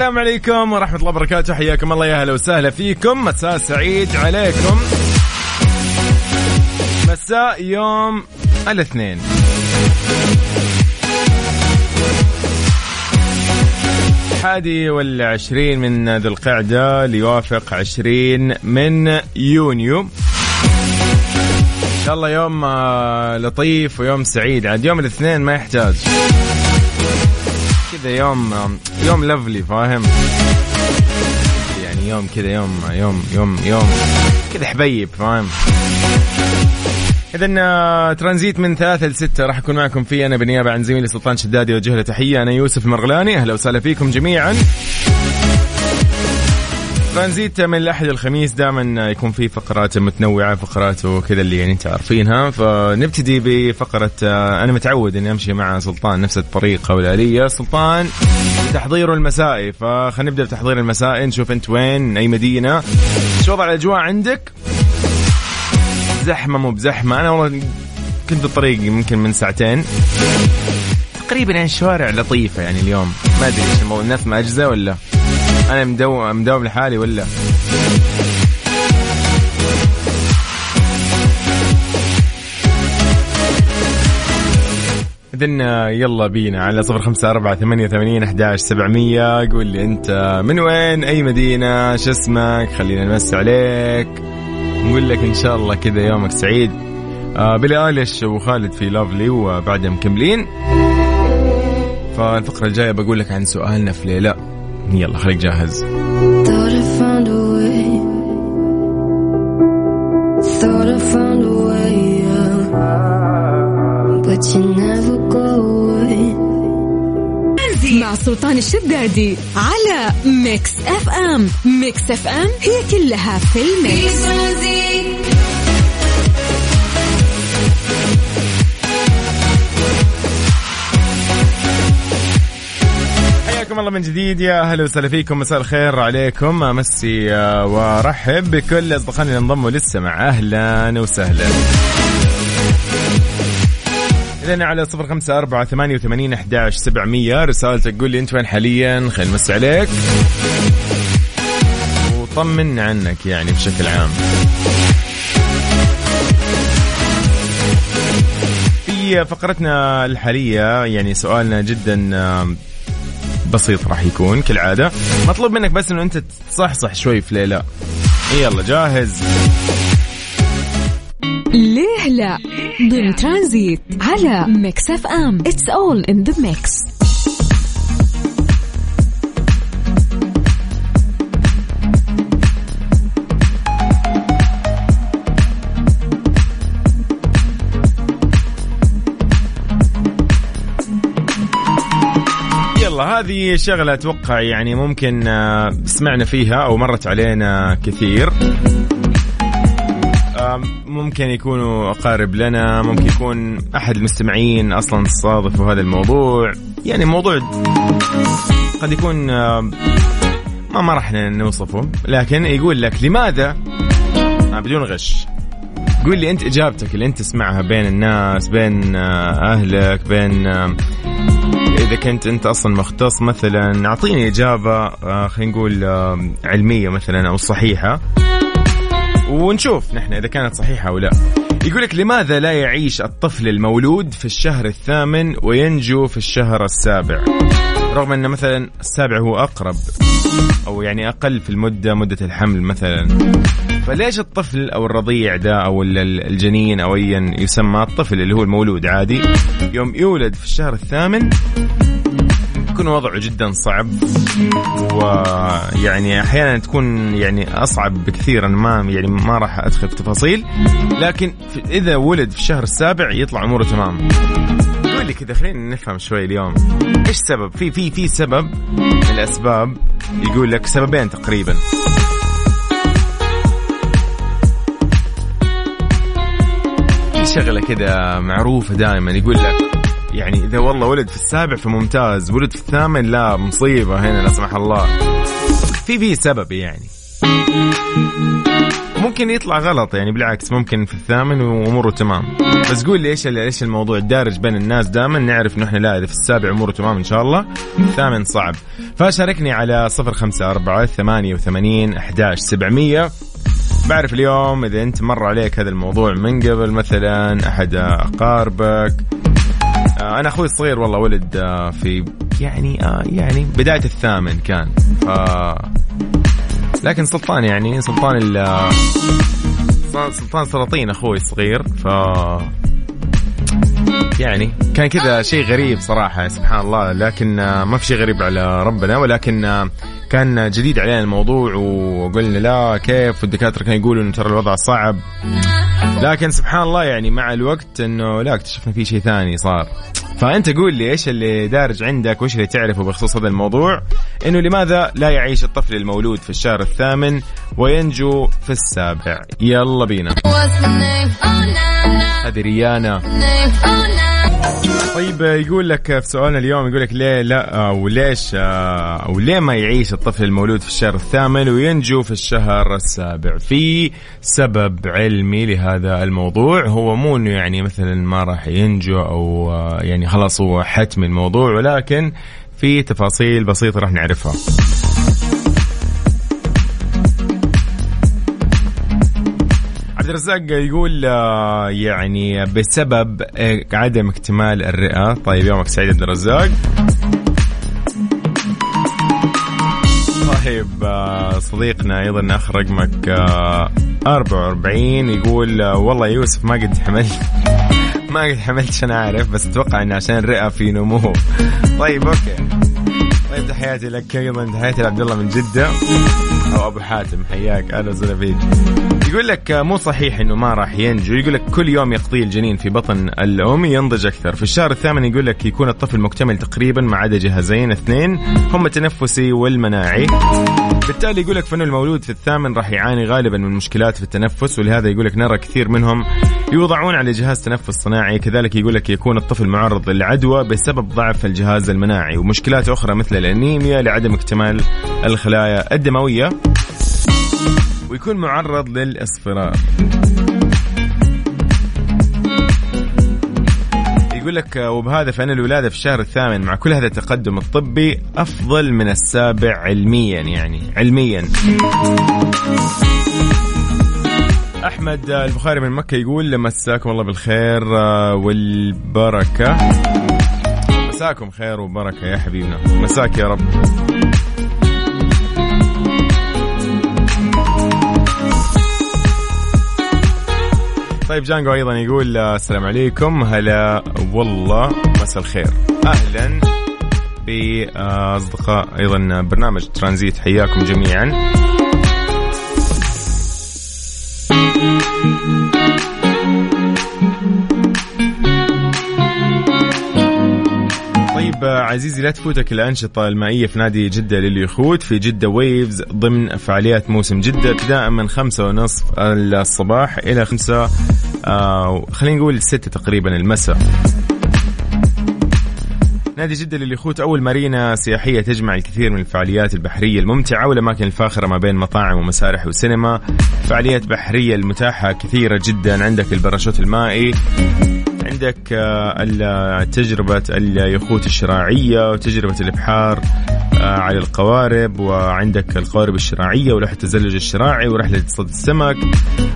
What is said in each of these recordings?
السلام عليكم ورحمة الله وبركاته. حياكم الله. يا أهلا وسهلا فيكم. مساء سعيد عليكم. مساء يوم الاثنين. حادي والعشرين من ذي القعدة ليوافق عشرين من يونيو. إن شاء الله يوم آه، لطيف ويوم سعيد. عاد يوم الاثنين ما يحتاج. كذا يوم يوم لفلي فاهم؟ يعني يوم كذا يوم يوم يوم يوم كذا حبيب فاهم؟ إذا ترانزيت من ثلاثة لستة راح أكون معكم فيه أنا بالنيابة عن زميلي سلطان شدادي وجه له تحية أنا يوسف مرغلاني أهلا وسهلا فيكم جميعا. ترانزيت من الأحد الخميس دائما يكون في فقرات متنوعة فقرات وكذا اللي يعني أنت عارفينها. فنبتدي بفقرة آه، أنا متعود إني أمشي مع سلطان نفس الطريقة والآلية سلطان تحضيره المسائي. فخلينا نبدأ بتحضير المسائي. نشوف أنت وين أي مدينة. شو وضع الأجواء عندك. زحمة مو بزحمة. أنا والله كنت بالطريق يمكن من ساعتين. تقريبا يعني الشوارع لطيفة يعني اليوم. ما إيش الموضوع الناس مأجزة ولا؟ أنا مدوم مدوم لحالي ولا؟ إذن يلا بينا على صفر خمسة أربعة ثمانية ثمانين أحداش سبعمية. قول لي أنت من وين؟ أي مدينة؟ شو اسمك؟ خلينا نمس عليك. نقول لك إن شاء الله كذا يومك سعيد. آه بيلي وخالد في لافلي وبعدها مكملين. فالفقرة الجاية بقول لك عن سؤالنا في ليلى يلا خليك جاهز Thought I found a way. Thought I found a way, yeah. But you never go away. مع سلطان الشدادي على ميكس اف ام ميكس اف ام هي كلها في ال mix حياكم الله من جديد. يا أهلا وسهلا فيكم. مساء الخير عليكم. أمسي آه، وأرحب بكل أصدقائنا اللي انضموا للسمع أهلا وسهلا. إذن على صفر خمسة أربعة ثمانية وثمانين أحداش سبعمية. رسالتك قول لي أنت وين حاليا؟ خلينا نمس عليك. وطمن عنك يعني بشكل عام. في فقرتنا الحالية يعني سؤالنا جدا بسيط راح يكون كالعادة. مطلوب منك بس إنه أنت تصحصح شوي في ليلى يلا جاهز. ليه لا؟ ضمن ترانزيت على ميكس أف أم. it's all in the mix هذه شغلة أتوقع يعني ممكن آه، سمعنا فيها أو مرت علينا كثير. آم، ممكن يكونوا أقارب لنا ممكن يكون أحد المستمعين أصلا صادفوا هذا الموضوع. يعني موضوع قد يكون آم، ما ما راح نوصفه لكن يقول لك لماذا؟ آه، بدون غش. قول لي أنت إجابتك اللي أنت تسمعها بين الناس بين آه، أهلك بين آه، إذا كنت أنت أصلا مختص مثلا أعطيني إجابة آه، خلينا نقول علمية مثلا أو صحيحة. ونشوف نحن إذا كانت صحيحة أو لا. يقول لك لماذا لا يعيش الطفل المولود في الشهر الثامن وينجو في الشهر السابع؟ رغم أن مثلا السابع هو أقرب أو يعني أقل في المدة مدة الحمل مثلا. فليش الطفل أو الرضيع ده أو ال- ال- الجنين أو ايا يسمى الطفل اللي هو المولود عادي يوم يولد في الشهر الثامن يكون وضعه جدا صعب ويعني أحيانا تكون يعني أصعب بكثير أنا ما يعني ما راح أدخل في تفاصيل. لكن إذا ولد في الشهر السابع يطلع أموره تمام. قول لي كذا خلينا نفهم شوي اليوم إيش سبب؟ في في في سبب من الأسباب يقول لك سببين تقريبا. في شغلة كذا معروفة دائما يقول لك يعني إذا والله ولد في السابع فممتاز ولد في الثامن لا مصيبة هنا لا سمح الله. في في سبب يعني. ممكن يطلع غلط يعني بالعكس ممكن في الثامن وأموره تمام. بس قول لي إيش إيش الموضوع الدارج بين الناس دائما؟ نعرف إنه إحنا لا إذا في السابع أموره تمام إن شاء الله. الثامن صعب. فشاركني على 054 88 11 700 بعرف اليوم إذا أنت مر عليك هذا الموضوع من قبل مثلا أحد اقاربك أنا أخوي الصغير والله ولد آه، في يعني آه، يعني بداية الثامن كان. ف لكن سلطان يعني سلطان ال سلطان سلاطين أخوي الصغير. ف يعني كان كذا شيء غريب صراحة سبحان الله. لكن آه، ما في شيء غريب على ربنا. ولكن آه، كان جديد علينا الموضوع وقلنا لا كيف؟ والدكاترة كانوا يقولوا إنه ترى الوضع صعب. لكن سبحان الله يعني مع الوقت إنه لا اكتشفنا في شيء ثاني صار. فأنت قول لي إيش اللي دارج عندك وإيش اللي تعرفه بخصوص هذا الموضوع؟ إنه لماذا لا يعيش الطفل المولود في الشهر الثامن وينجو في السابع؟ يلا بينا? Oh, هذه ريانا. طيب يقول لك في سؤالنا اليوم يقول لك ليه لا وليش أو ليه ما يعيش الطفل المولود في الشهر الثامن وينجو في الشهر السابع؟ في سبب علمي لهذا الموضوع. هو مو إنه يعني مثلا ما راح ينجو أو آه، يعني خلاص هو حتمي الموضوع ولكن في تفاصيل بسيطة راح نعرفها. الرزاق يقول آه، يعني بسبب آه، عدم اكتمال الرئة. طيب يومك سعيد عبد الرزاق. طيب آه، صديقنا أيضا آخر رقمك آه، 44 يقول والله يوسف ما قد حملت ما قد حملتش أنا عارف بس أتوقع انه عشان الرئة في نمو. طيب أوكي. طيب تحياتي لك أيضا. تحياتي لعبد الله من جدة. أو أبو حاتم حياك. أهلا وسهلا فيك. يقول لك مو صحيح إنه ما راح ينجو. يقول لك كل يوم يقضيه الجنين في بطن الأم ينضج أكثر. في الشهر الثامن يقول لك يكون الطفل مكتمل تقريبا ما عدا جهازين اثنين هم التنفسي والمناعي. بالتالي يقول لك فانه المولود في الثامن راح يعاني غالبا من مشكلات في التنفس ولهذا يقول لك نرى كثير منهم يوضعون على جهاز تنفس صناعي. كذلك يقول لك يكون الطفل معرض للعدوى بسبب ضعف الجهاز المناعي. ومشكلات أخرى مثل الأنيميا لعدم اكتمال الخلايا الدموية. ويكون معرض للإصفرار. يقول لك وبهذا فإن الولادة في الشهر الثامن مع كل هذا التقدم الطبي أفضل من السابع علميا يعني علميا. أحمد آه، البخاري من مكة يقول مساكم الله بالخير آه، والبركة. مساكم خير وبركة يا حبيبنا. مساك يا رب. طيب جانجو أيضا يقول آه، السلام عليكم. هلا والله مساء الخير. أهلا بأصدقاء أيضا برنامج ترانزيت. حياكم جميعا. طيب عزيزي لا تفوتك الأنشطة المائية في نادي جدة لليخوت في جدة ويفز ضمن فعاليات موسم جدة ابتداء من خمسة ونصف الصباح إلى خمسة آه خلينا نقول ستة تقريبا المساء. نادي جدة لليخوت أول مارينا سياحية تجمع الكثير من الفعاليات البحرية الممتعة والأماكن الفاخرة ما بين مطاعم ومسارح وسينما. فعاليات بحرية المتاحة كثيرة جدا عندك الباراشوت المائي. عندك آه، تجربة اليخوت الشراعية وتجربة الإبحار آه، على القوارب وعندك القوارب الشراعية ورحلة التزلج الشراعي ورحلة صيد السمك.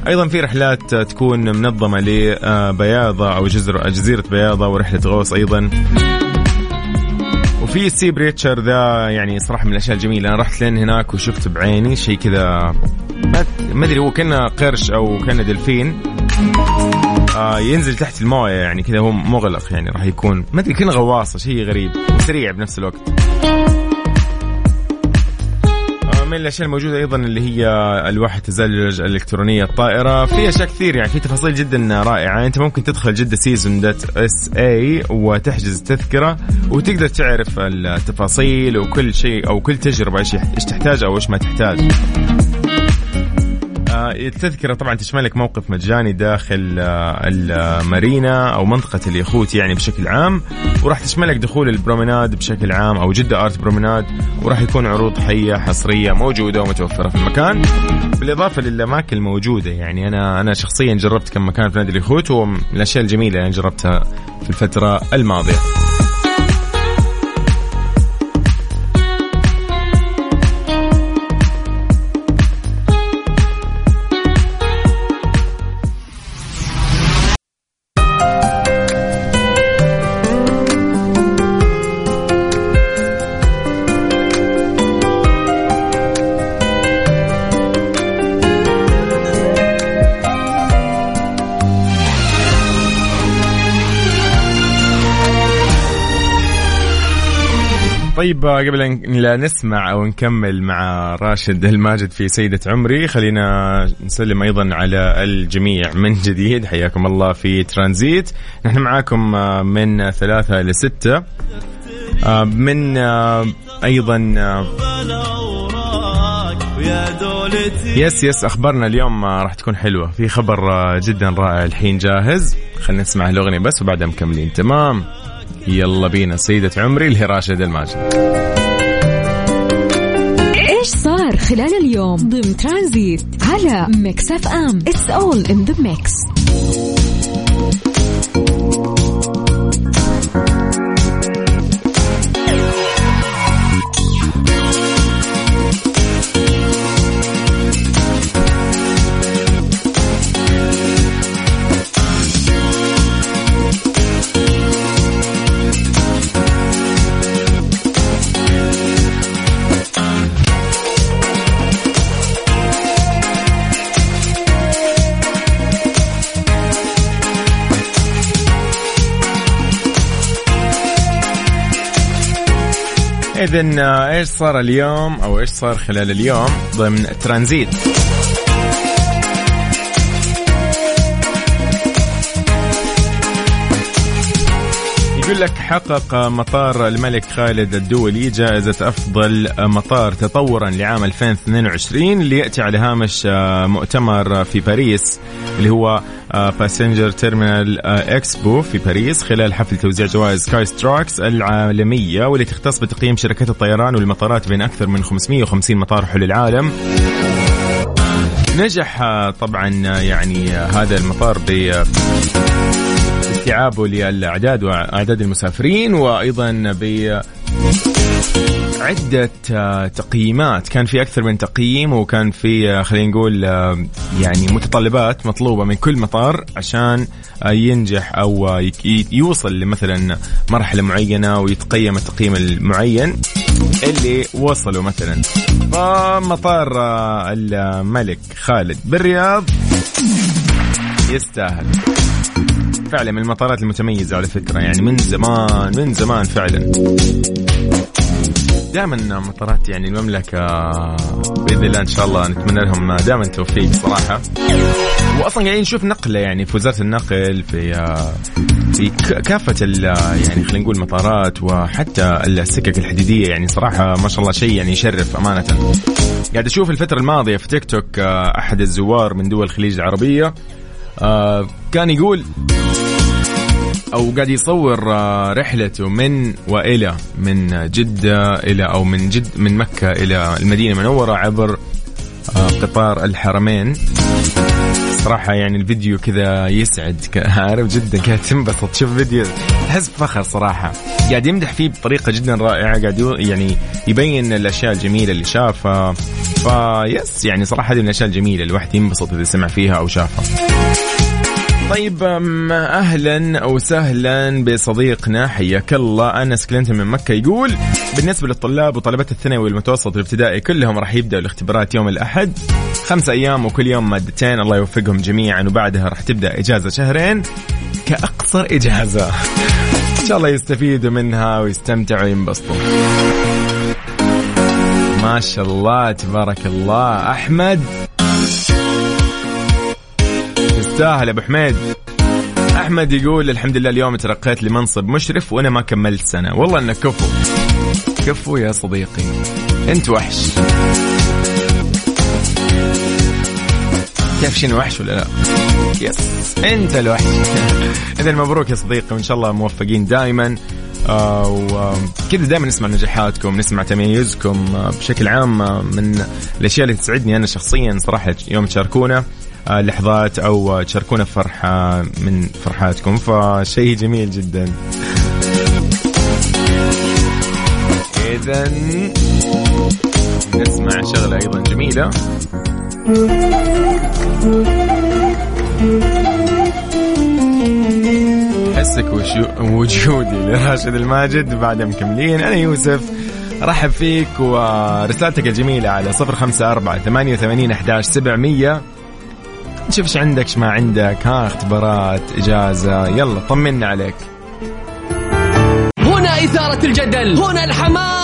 أيضا في رحلات تكون منظمة لبياضة أو جزر جزيرة بياضة ورحلة غوص أيضا. في Seabreacher ذا يعني صراحة من الأشياء الجميلة. أنا رحت لين هناك وشفت بعيني شيء كذا ما- أدري هو كأنه قرش أو كأنه دلفين. آه ينزل تحت الموية يعني كذا هو مغلق يعني راح يكون ما أدري كأنه غواصة شيء غريب وسريع بنفس الوقت. آه، من الأشياء الموجودة أيضا اللي هي الواح التزلج الإلكترونية الطائرة. في أشياء كثير يعني في تفاصيل جدا رائعة. أنت ممكن تدخل جدة season dot SA وتحجز التذكره وتقدر تعرف التفاصيل وكل شيء أو كل تجربة إيش تحتاج أو إيش ما تحتاج. التذكرة طبعا تشملك موقف مجاني داخل آه، المارينا أو منطقة اليخوت يعني بشكل عام وراح تشملك دخول ال promenade بشكل عام أو جدة art promenade وراح يكون عروض حية حصرية موجودة ومتوفرة في المكان. بالإضافة للأماكن الموجودة يعني أنا أنا شخصيا جربت كم مكان في نادي اليخوت ومن الأشياء الجميلة يعني جربتها في الفترة الماضية. طيب قبل أن لا نسمع أو نكمل مع راشد الماجد في سيدة عمري خلينا نسلم أيضا على الجميع من جديد. حياكم الله في ترانزيت. نحن معاكم آه، من ثلاثة إلى ستة. آه، من آه، أيضا آه، يس يس اخبارنا اليوم راح تكون حلوة. في خبر جدا رائع الحين جاهز. خلينا نسمع الأغنية بس وبعدها مكملين. تمام. يلا بينا. سيدة عمري اللي هي راشد الماجد. إيش صار خلال اليوم؟ ضمن ترانزيت على ميكس أف أم. it's all in the mix اذا آه، إيش صار اليوم؟ أو إيش صار خلال اليوم ضمن ترانزيت؟ يقول لك حقق مطار الملك خالد الدولي جائزة أفضل مطار تطورا لعام 2022 ليأتي على هامش آه، مؤتمر في باريس. اللي هو Passenger Terminal Expo في باريس خلال حفل توزيع جوائز Skytrax العالمية والتي تختص بتقييم شركات الطيران والمطارات بين أكثر من 550 مطار حول العالم. نجح آه، طبعا آه، يعني آه، هذا المطار ب استيعابه للأعداد وأعداد المسافرين وأيضا ب عدة آه، تقييمات. كان في أكثر من تقييم وكان في آه، خلينا نقول آه، يعني متطلبات مطلوبة من كل مطار عشان ينجح أو يوصل لمثلا مرحلة معينة ويتقيم التقييم المعين اللي وصلوا مثلا. فمطار الملك خالد بالرياض يستاهل. فعلا من المطارات المتميزة على فكرة يعني من زمان من زمان فعلا. دائما مطارات يعني المملكة بإذن الله إن شاء الله نتمنى لهم دائما توفيق صراحة وأصلا قاعدين نشوف نقلة يعني في وزارة النقل في في ك- كافة ال- يعني خلينا نقول مطارات وحتى السكك الحديدية يعني صراحة ما شاء الله شيء يعني يشرف أمانة. قاعد أشوف الفترة الماضية في تيك توك آه، أحد الزوار من دول الخليج العربية آه، كان يقول أو قاعد يصور آه، رحلته من وإلى من جدة إلى أو من جد من مكة إلى المدينة المنورة عبر آه، قطار الحرمين. صراحة يعني الفيديو كذا يسعد. عارف جدا كذا تنبسط. تشوف فيديو تحس بفخر صراحة. قاعد يمدح فيه بطريقة جدا رائعة. قاعد يعني يبين الأشياء الجميلة اللي شافها. فيس يعني صراحة هذه من الأشياء الجميلة الواحد ينبسط إذا سمع فيها أو شافها. طيب أهلا وسهلا بصديقنا حياك الله أنس كلينتون من مكة يقول بالنسبة للطلاب وطلبات الثانوي والمتوسط والابتدائي كلهم راح يبدأوا الاختبارات يوم الأحد. خمسة أيام وكل يوم مادتين الله يوفقهم جميعا. وبعدها راح تبدأ إجازة شهرين كاقصر إجازة. إن شاء الله يستفيدوا منها ويستمتعوا وينبسطوا. ما شاء الله تبارك الله. أحمد تستاهل ابو حميد. أحمد يقول الحمد لله اليوم ترقيت لمنصب مشرف وأنا ما كملت سنة. والله إنك كفو. كفو يا صديقي. أنت وحش. كيف شنو وحش ولا لا؟ يس. أنت الوحش. اذا مبروك يا صديقي وإن شاء الله موفقين دائما. آه وكذا دائما نسمع نجاحاتكم نسمع تميزكم آه بشكل عام آه من الأشياء اللي تسعدني أنا شخصيا صراحة يوم تشاركونا. لحظات أو تشاركونا فرحة من فرحاتكم. فشيء جميل جدا. اذا نسمع شغلة أيضا جميلة. حسك وجودي لراشد الماجد. بعد مكملين أنا يوسف. رحب فيك ورسالتك الجميلة على صفر خمسة أربعة ثمانية وثمانين أحداش سبعمية. نشوف إيش عندك إيش ما عندك؟ ها اختبارات إجازة يلا طمنا عليك. هنا إثارة الجدل هنا الحماس.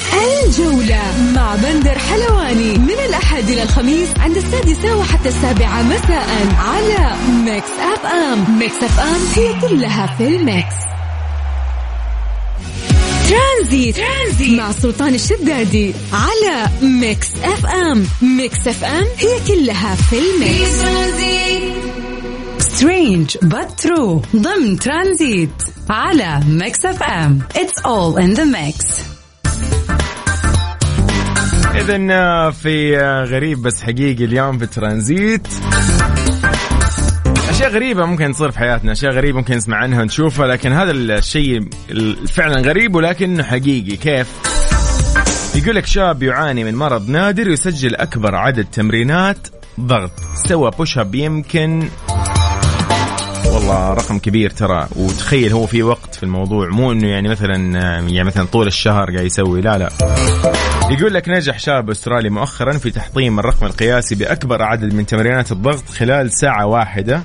مع بندر حلواني من الأحد إلى الخميس عند السادسة وحتى السابعة مساء على ميكس أف أم. ميكس أف أم هي كلها في ال mix. ترانزيت, ترانزيت. مع سلطان الشدادي على ميكس أف أم. ميكس أف أم هي كلها في الميكس. Strange but true. ضمن ترانزيت على ميكس أف أم. It's all in the mix. إذا في آه، غريب بس حقيقي اليوم في ترانزيت. أشياء غريبة ممكن تصير في حياتنا أشياء غريبة ممكن نسمع عنها ونشوفها لكن هذا الشيء فعلا غريب ولكنه حقيقي. كيف؟ يقول لك شاب يعاني من مرض نادر يسجل أكبر عدد تمرينات ضغط. سوى بوش اب يمكن والله رقم كبير ترى. وتخيل هو في وقت في الموضوع مو إنه يعني مثلا يعني مثلا طول الشهر قاعد يسوي لا لا. يقول لك نجح شاب أسترالي مؤخرا في تحطيم الرقم القياسي بأكبر عدد من تمرينات الضغط خلال ساعة واحدة.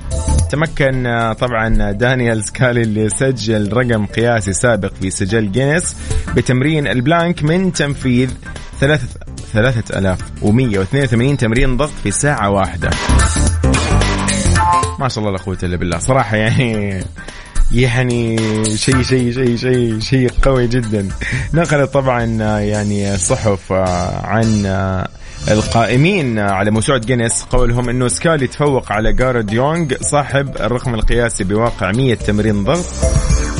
تمكن آه، طبعا دانيال سكالي اللي سجل رقم قياسي سابق في سجل جينيس بتمرين البلانك من تنفيذ ثلاثة 3182 تمرين ضغط في ساعة واحدة. ما شاء الله لا قوة إلا بالله. صراحة يعني يعني شيء شيء شيء شيء شيء قوي جدا. نقلت طبعا يعني الصحف عن القائمين على موسوعة جينيس. قولهم إنه سكالي تفوق على جارد يونغ صاحب الرقم القياسي بواقع 100 تمرين ضغط.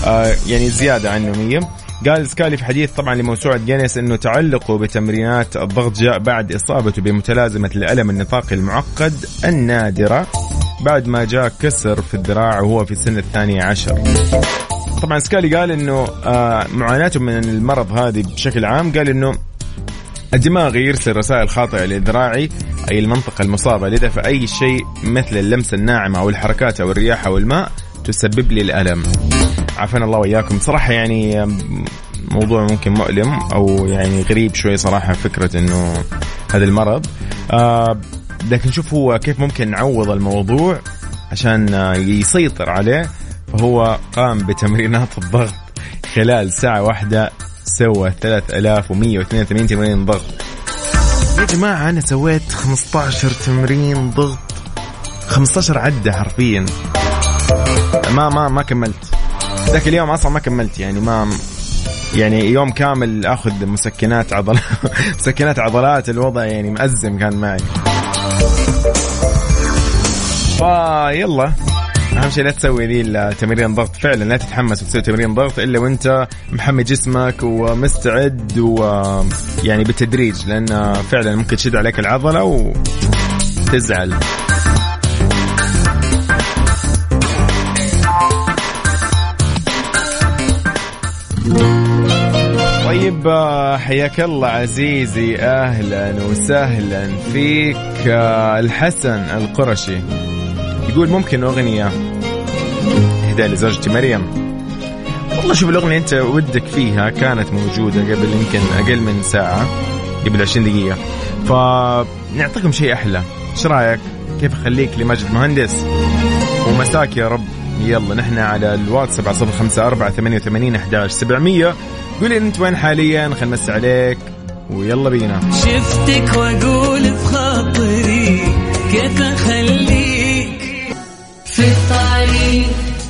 آه، يعني زيادة عنه 100 قال سكالي في حديث طبعا لموسوعة جينيس إنه تعلقه بتمرينات الضغط جاء بعد إصابته بمتلازمة الألم النطاقي المعقد النادرة. بعد ما جاء كسر في الذراع وهو في سن الثانية عشر. طبعا سكالي قال إنه آه، معاناته من المرض هذه بشكل عام قال إنه الدماغ يرسل رسائل خاطئة لذراعي أي المنطقة المصابة لذا فأي شيء مثل اللمسة الناعمة أو الحركات أو الرياح أو الماء تسبب لي الألم. عافانا الله وإياكم. صراحة يعني موضوع ممكن مؤلم أو يعني غريب شوي صراحة فكرة أنه هذا المرض. آه لكن شوف هو كيف ممكن نعوض الموضوع عشان يسيطر عليه. فهو قام بتمرينات الضغط خلال ساعة واحدة سوى 3182 تمرين ضغط. يا جماعة أنا سويت 15 تمرين ضغط 15 عدة حرفيا. ما ما ما كملت. ذاك اليوم أصلا ما كملت يعني ما يعني يوم كامل أخذ مسكنات عضلات مسكنات عضلات الوضع يعني مأزم كان معي. فيلا أهم شيء لا تسوي ذي التمرين ضغط. فعلا لا تتحمس وتسوي تمرين ضغط إلا وأنت محمي جسمك ومستعد ويعني بالتدريج لأن فعلا ممكن تشد عليك العضلة وتزعل طيب آه، حياك الله عزيزي. أهلا وسهلا فيك آه، الحسن القرشي. يقول ممكن أغنية اهداء لزوجتي مريم؟ والله شوف الأغنية أنت ودك فيها كانت موجودة قبل يمكن أقل من ساعة قبل 20 دقيقة. فنعطيكم شيء أحلى. إيش رأيك؟ كيف أخليك لماجد مهندس ومساك يا رب. يلا نحن على الواتساب على صفر خمسة أربعة ثمانية وثمانين أحداش سبعمية. قولي أنت وين حاليا؟ خلنا نمسي عليك. ويلا بينا. شفتك وأقول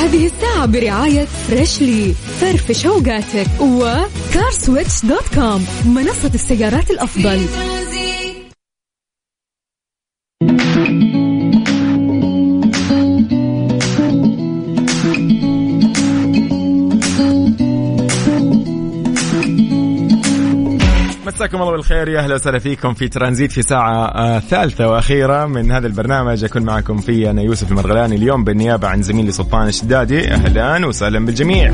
هذه الساعة برعاية Freshly فرفش اوقاتك و CarSwitch dot com منصة السيارات الأفضل. مساكم الله بالخير. يا أهلا وسهلا فيكم في ترانزيت في ساعة آه ثالثة وأخيرة من هذا البرنامج. أكون معكم فيه أنا يوسف المرغلاني اليوم بالنيابة عن زميلي سلطان الشدادي. أهلا وسهلا بالجميع.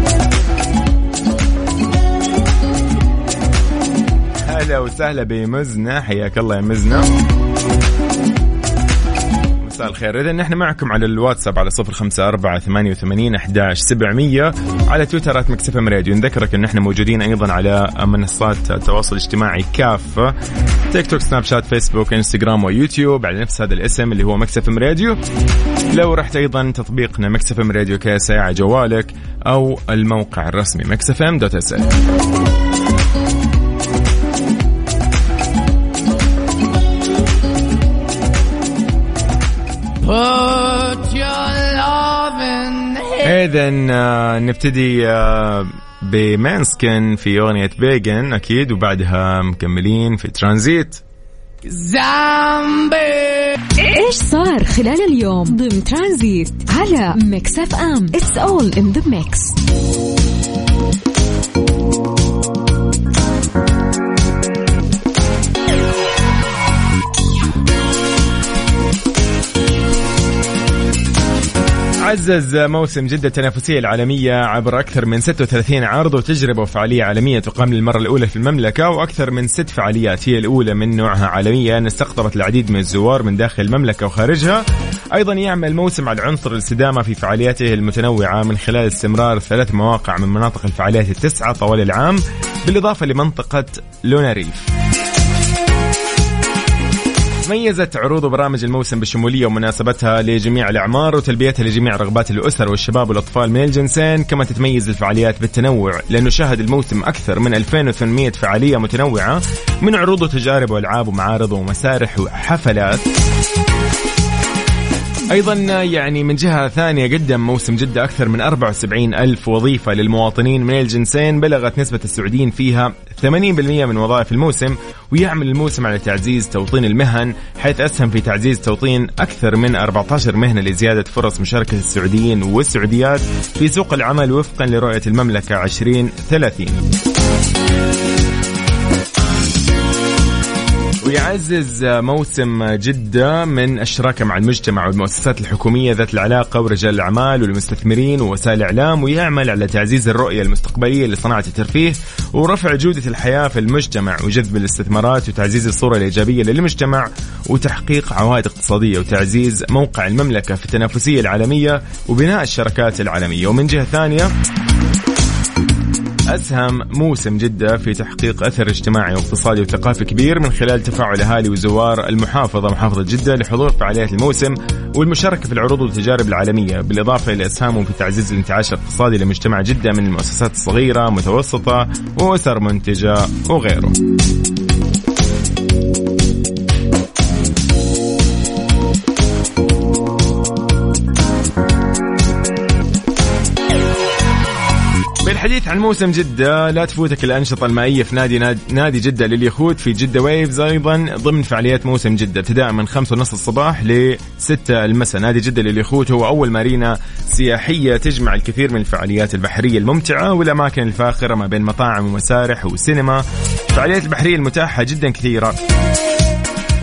أهلا وسهلا بمزنة. حياك الله يا مزنة. مساء الخير. إذا نحن معكم على الواتساب على صفر خمسة أربعة ثمانية وثمانين أحداش سبعمية. على تويترات مكسفة راديو. نذكرك أن إحنا موجودين أيضا على منصات التواصل الاجتماعي كافة تيك توك سناب شات فيسبوك انستغرام ويوتيوب على نفس هذا الاسم اللي هو مكسف راديو. لو رحت أيضا تطبيقنا مكسف راديو كاس على جوالك أو الموقع الرسمي مكسف أم دوت إس اذا آه، نبتدي آه، ب Måneskin في أغنية Beggin' أكيد وبعدها مكملين في ترانزيت. إيش صار خلال اليوم ضمن ترانزيت على ميكس أف أم؟ it's all in the mix عزز موسم جدة التنافسية العالمية عبر أكثر من 36 عرض وتجربة وفعالية عالمية تقام للمرة الأولى في المملكة وأكثر من ست فعاليات هي الأولى من نوعها عالميا. استقطبت العديد من الزوار من داخل المملكة وخارجها. أيضا يعمل موسم على عنصر الاستدامة في فعالياته المتنوعة من خلال استمرار ثلاث مواقع من مناطق الفعاليات التسعة طوال العام بالإضافة لمنطقة لونا ريف ميزت عروض وبرامج الموسم بالشمولية ومناسبتها لجميع الأعمار وتلبيتها لجميع رغبات الأسر والشباب والأطفال من الجنسين. كما تتميز الفعاليات بالتنوع لأنه شهد الموسم أكثر من 2800 فعالية متنوعة من عروض وتجارب وألعاب ومعارض ومسارح وحفلات. أيضا يعني من جهة ثانية قدم موسم جدة أكثر من 74 ألف وظيفة للمواطنين من الجنسين بلغت نسبة السعوديين فيها 80% من وظائف الموسم ويعمل الموسم على تعزيز توطين المهن حيث أسهم في تعزيز توطين أكثر من 14 مهنة لزيادة فرص مشاركة السعوديين والسعوديات في سوق العمل وفقا لرؤية المملكة 2030 ويعزز موسم جدة من الشراكة مع المجتمع والمؤسسات الحكومية ذات العلاقة ورجال الأعمال والمستثمرين ووسائل الإعلام ويعمل على تعزيز الرؤية المستقبلية لصناعة الترفيه ورفع جودة الحياة في المجتمع وجذب الاستثمارات وتعزيز الصورة الإيجابية للمجتمع وتحقيق عوائد اقتصادية وتعزيز موقع المملكة في التنافسية العالمية وبناء الشركات العالمية. ومن جهة ثانية أسهم موسم جدة في تحقيق أثر اجتماعي واقتصادي وثقافي كبير من خلال تفاعل أهالي وزوار المحافظة محافظة جدة لحضور فعاليات الموسم والمشاركة في العروض والتجارب العالمية بالإضافة إلى إسهامهم في تعزيز الانتعاش الاقتصادي لمجتمع جدة من المؤسسات الصغيرة متوسطة وأسر منتجة وغيره. بالحديث عن موسم جدة لا تفوتك الأنشطة المائية في نادي نادي جدة لليخوت في جدة ويفز أيضا ضمن فعاليات موسم جدة ابتداء من خمسة ونص الصباح لستة المساء. نادي جدة لليخوت هو أول مارينا سياحية تجمع الكثير من الفعاليات البحرية الممتعة والأماكن الفاخرة ما بين مطاعم ومسارح وسينما. الفعاليات البحرية المتاحة جدا كثيرة.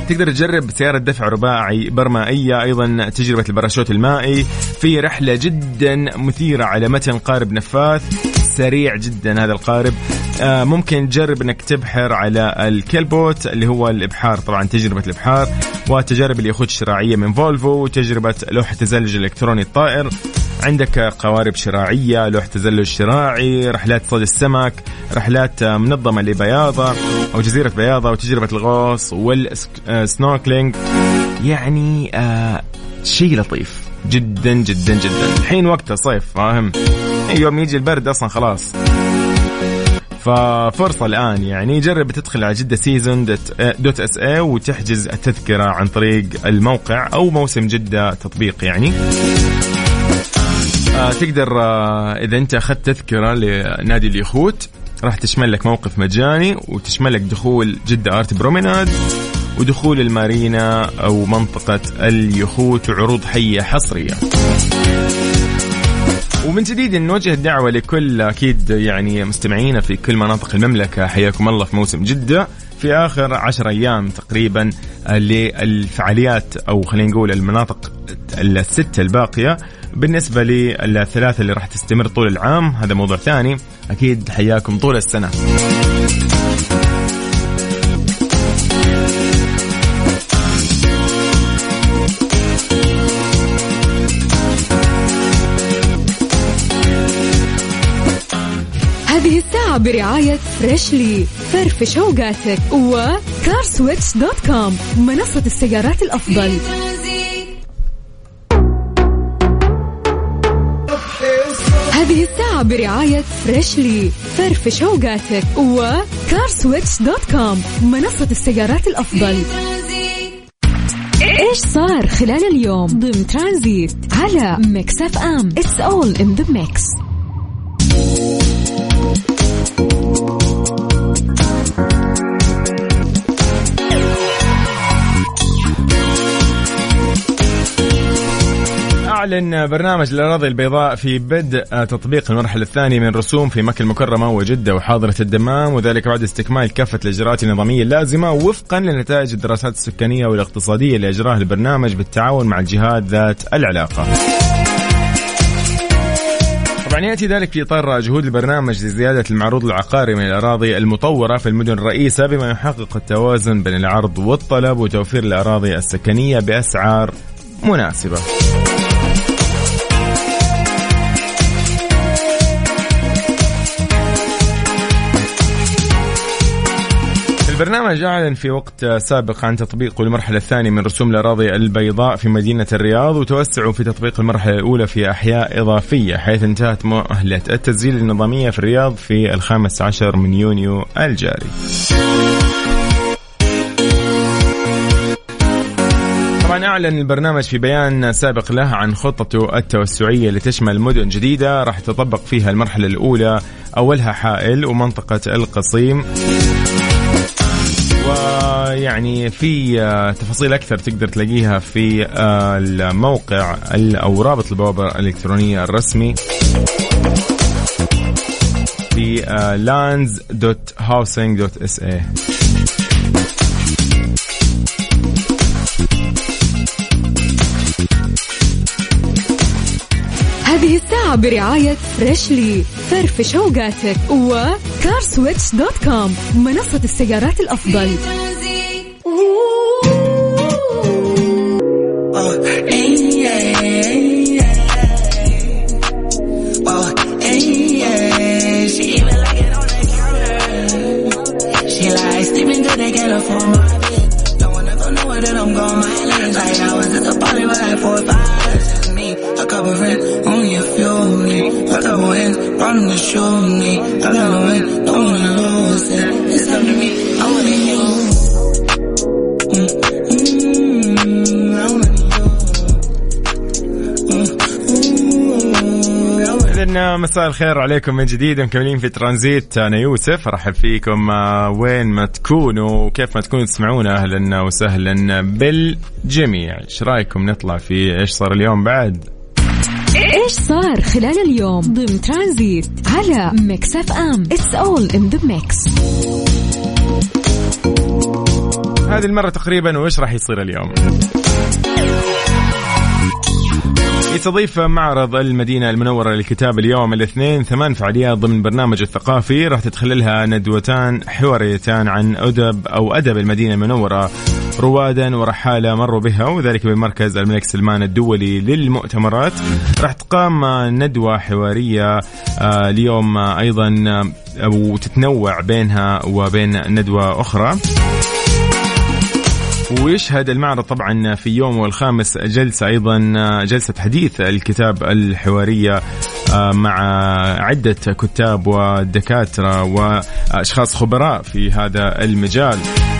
تقدر تجرب سيارة دفع رباعي برمائية أيضا تجربة الباراشوت المائي. في رحلة جدا مثيرة على متن قارب نفاث. سريع جدا هذا القارب. آه ممكن تجرب إنك تبحر على ال keelboat اللي هو الإبحار. طبعا تجربة الإبحار وتجارب اليخوت الشراعية من فولفو وتجربة لوحة تزلج الإلكتروني الطائر. عندك قوارب شراعية لوح تزلج شراعي رحلات صيد السمك رحلات منظمة لبياضة أو جزيرة بياضة وتجربة الغوص وال snorkeling. يعني آه شيء لطيف. جدا جدا جدا. الحين وقته صيف فاهم؟ يوم يجي البرد أصلا خلاص. ففرصة الآن يعني جرب تدخل على Jeddah Season dot, SA وتحجز التذكرة عن طريق الموقع أو موسم جدة تطبيق يعني. آه تقدر آه إذا أنت أخذت تذكرة لنادي اليخوت راح تشمل لك موقف مجاني وتشمل لك دخول جدة Art Promenade ودخول المارينا أو منطقة اليخوت وعروض حية حصرية. ومن جديد نوجه الدعوة لكل أكيد يعني مستمعينا في كل مناطق المملكة. حياكم الله في موسم جدة في آخر عشر أيام تقريبا للفعاليات أو خلينا نقول المناطق الستة الباقية. بالنسبة للثلاثة اللي راح تستمر طول العام هذا موضوع ثاني. أكيد حياكم طول السنة. برعاية Freshly فرفش اوقاتك و CarSwitch dot com منصة السيارات الأفضل. هذه الساعة برعاية Freshly فرفش اوقاتك و CarSwitch dot com منصة السيارات الأفضل. إيش صار خلال اليوم؟ ضمن ترانزيت على Mix FM. it's all in the mix أعلن برنامج الأراضي البيضاء في بدء تطبيق المرحلة الثانية من رسوم في مكة المكرمة وجدة وحاضرة الدمام وذلك بعد استكمال كافة الإجراءات النظامية اللازمة وفقا لنتائج الدراسات السكانية والاقتصادية اللي أجراها البرنامج بالتعاون مع الجهات ذات العلاقة. طبعا يأتي ذلك في إطار جهود البرنامج لزيادة المعروض العقاري من الأراضي المطورة في المدن الرئيسة بما يحقق التوازن بين العرض والطلب وتوفير الأراضي السكنية بأسعار مناسبة. البرنامج أعلن في وقت سابق عن تطبيق المرحلة الثانية من رسوم الأراضي البيضاء في مدينة الرياض وتوسعوا في تطبيق المرحلة الأولى في أحياء إضافية حيث انتهت مؤهلة التسجيل النظامية في الرياض في الخامس عشر من يونيو الجاري. طبعا أعلن البرنامج في بيان سابق له عن خطته التوسعية لتشمل مدن جديدة راح تطبق فيها المرحلة الأولى أولها حائل ومنطقة القصيم. ويعني في تفاصيل أكثر تقدر تلاقيها في الموقع أو رابط البوابة الإلكترونية الرسمي في lands.housing.sa برعاية Freshly فرفش اوقاتك و CarSwitch dot com منصة السيارات الأفضل. الخير عليكم من جديد مكملين في ترانزيت. أنا يوسف أرحب فيكم. آه، وين ما تكونوا وكيف ما تكونوا تسمعونا أهلا وسهلا بالجميع. إيش رأيكم نطلع في إيش صار اليوم بعد؟ إيش صار خلال اليوم ضمن ترانزيت على Mix FM؟ it's all in the mix هذه المرة تقريبا وإيش راح يصير اليوم؟ يستضيف معرض المدينة المنورة للكتاب اليوم الاثنين ثمان فعاليات ضمن برنامج الثقافي راح تدخللها ندوتان حواريتان عن أدب أو أدب المدينة المنورة. روادا ورحالة مروا بها وذلك بمركز الملك سلمان الدولي للمؤتمرات. راح تقام ندوة حوارية آه، اليوم أيضا آه، وتتنوع بينها وبين ندوة أخرى. ويشهد المعرض طبعا في يوم الخامس؟ جلسة أيضا جلسة حديث الكتاب الحوارية آه، مع عدة كتاب ودكاترة وأشخاص خبراء في هذا المجال.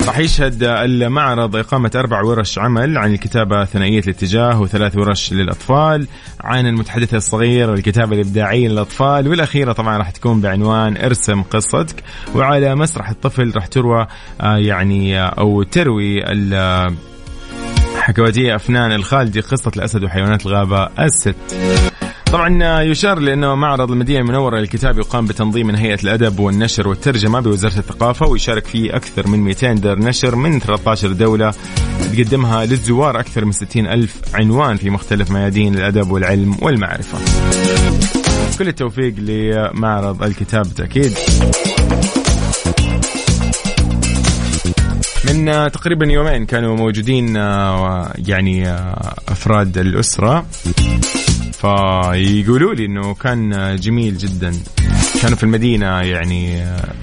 راح يشهد المعرض إقامة أربع ورش عمل عن الكتابة ثنائية الاتجاه وثلاث ورش للأطفال عن المتحدث الصغير الكتابة الإبداعية للأطفال والأخيرة طبعا راح تكون بعنوان ارسم قصتك وعلى مسرح الطفل راح تروى آه، يعني آه، أو تروي ال- حكواتية أفنان الخالدي قصة الأسد وحيوانات الغابة الست. طبعا يشار لأنه معرض المدينة المنورة للكتاب يقام بتنظيم من هيئة الأدب والنشر والترجمة بوزارة الثقافة ويشارك فيه أكثر من 200 دار نشر من 13 دولة تقدمها للزوار أكثر من 60 ألف عنوان في مختلف ميادين الأدب والعلم والمعرفة. كل التوفيق لمعرض الكتاب بالتأكيد. من آه، تقريبا يومين كانوا موجودين آه، يعني آه، أفراد الأسرة فيقولوا لي إنه كان جميل جدا. كانوا في المدينة يعني آه،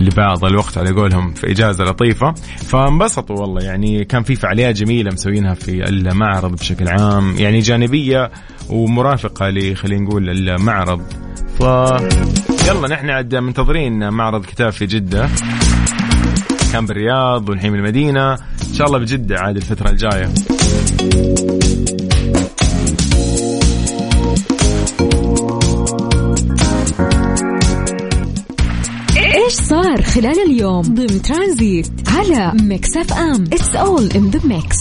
لبعض الوقت على قولهم في إجازة لطيفة. فانبسطوا والله يعني كان في فعاليات جميلة مسوينها في المعرض بشكل عام. يعني جانبية ومرافقة ل خلينا نقول المعرض. ف يلا نحن عاد منتظرين معرض كتاب في جدة. كان بالرياض والحين بالمدينة إن شاء الله بجدة عاد الفترة الجاية. صار خلال اليوم ضمن ترانزيت على Mix FM. it's all in the mix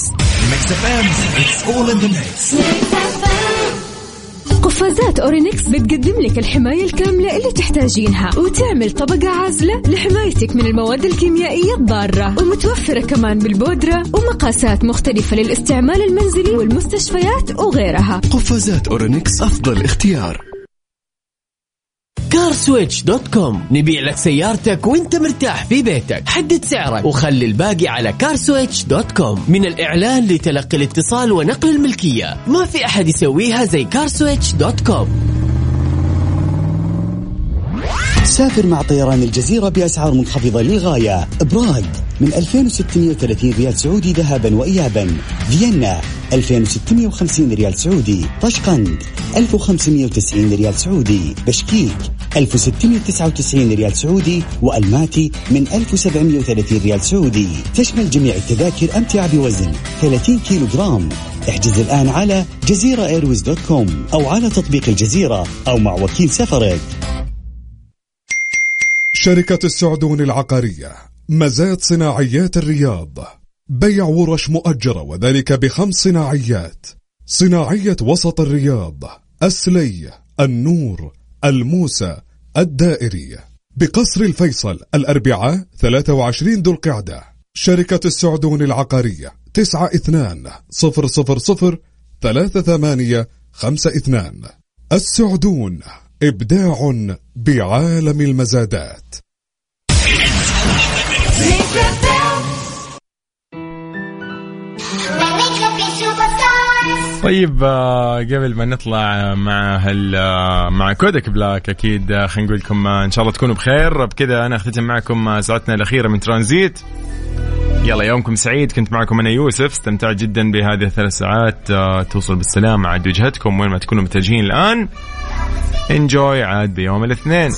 قفازات أورينكس بتقدم لك الحماية الكاملة اللي تحتاجينها وتعمل طبقة عازلة لحمايتك من المواد الكيميائية الضارة ومتوفرة كمان بالبودرة ومقاسات مختلفة للاستعمال المنزلي والمستشفيات وغيرها. قفازات أورينكس أفضل اختيار. CarSwitch dot com نبيع لك سيارتك وانت مرتاح في بيتك. حدد سعرك وخلي الباقي على CarSwitch dot com من الإعلان لتلقي الاتصال ونقل الملكية. ما في أحد يسويها زي CarSwitch dot com سافر مع طيران الجزيرة بأسعار منخفضة للغاية. براغ من 2630 ريال سعودي ذهابا وإيابا. فيينا 2650 ريال سعودي. طشقند 1590 ريال سعودي. بشكيك 1699 ريال سعودي. وألماتي من 1730 ريال سعودي. تشمل جميع التذاكر أمتعة بوزن 30 كيلو جرام احجز الآن على جزيرة airways dot com أو على تطبيق الجزيرة أو مع وكيل سفرك. شركة السعدون العقارية مزاد صناعيات الرياض. بيع ورش مؤجرة وذلك بخمس صناعيات. صناعية وسط الرياض السلي النور الموسى الدائري. بقصر الفيصل الأربعاء 23 ذو القعدة. شركة السعدون العقارية تسعة اثنان صفر صفر صفر ثلاثة ثمانية خمسة اثنان. السعدون إبداع بعالم المزادات. طيب آه، قبل ما نطلع مع هال آه، مع كودك بلاك أكيد آه، خلينا نقول لكم إن شاء الله تكونوا بخير. بكذا أنا أختتم معكم ساعتنا الأخيرة من ترانزيت. يلا يومكم سعيد. كنت معكم أنا يوسف. استمتعت جدا بهذه الثلاث ساعات توصل بالسلامه عاد وجهتكم وين ما تكونوا متجهين الآن. انجوي عاد بيوم الاثنين.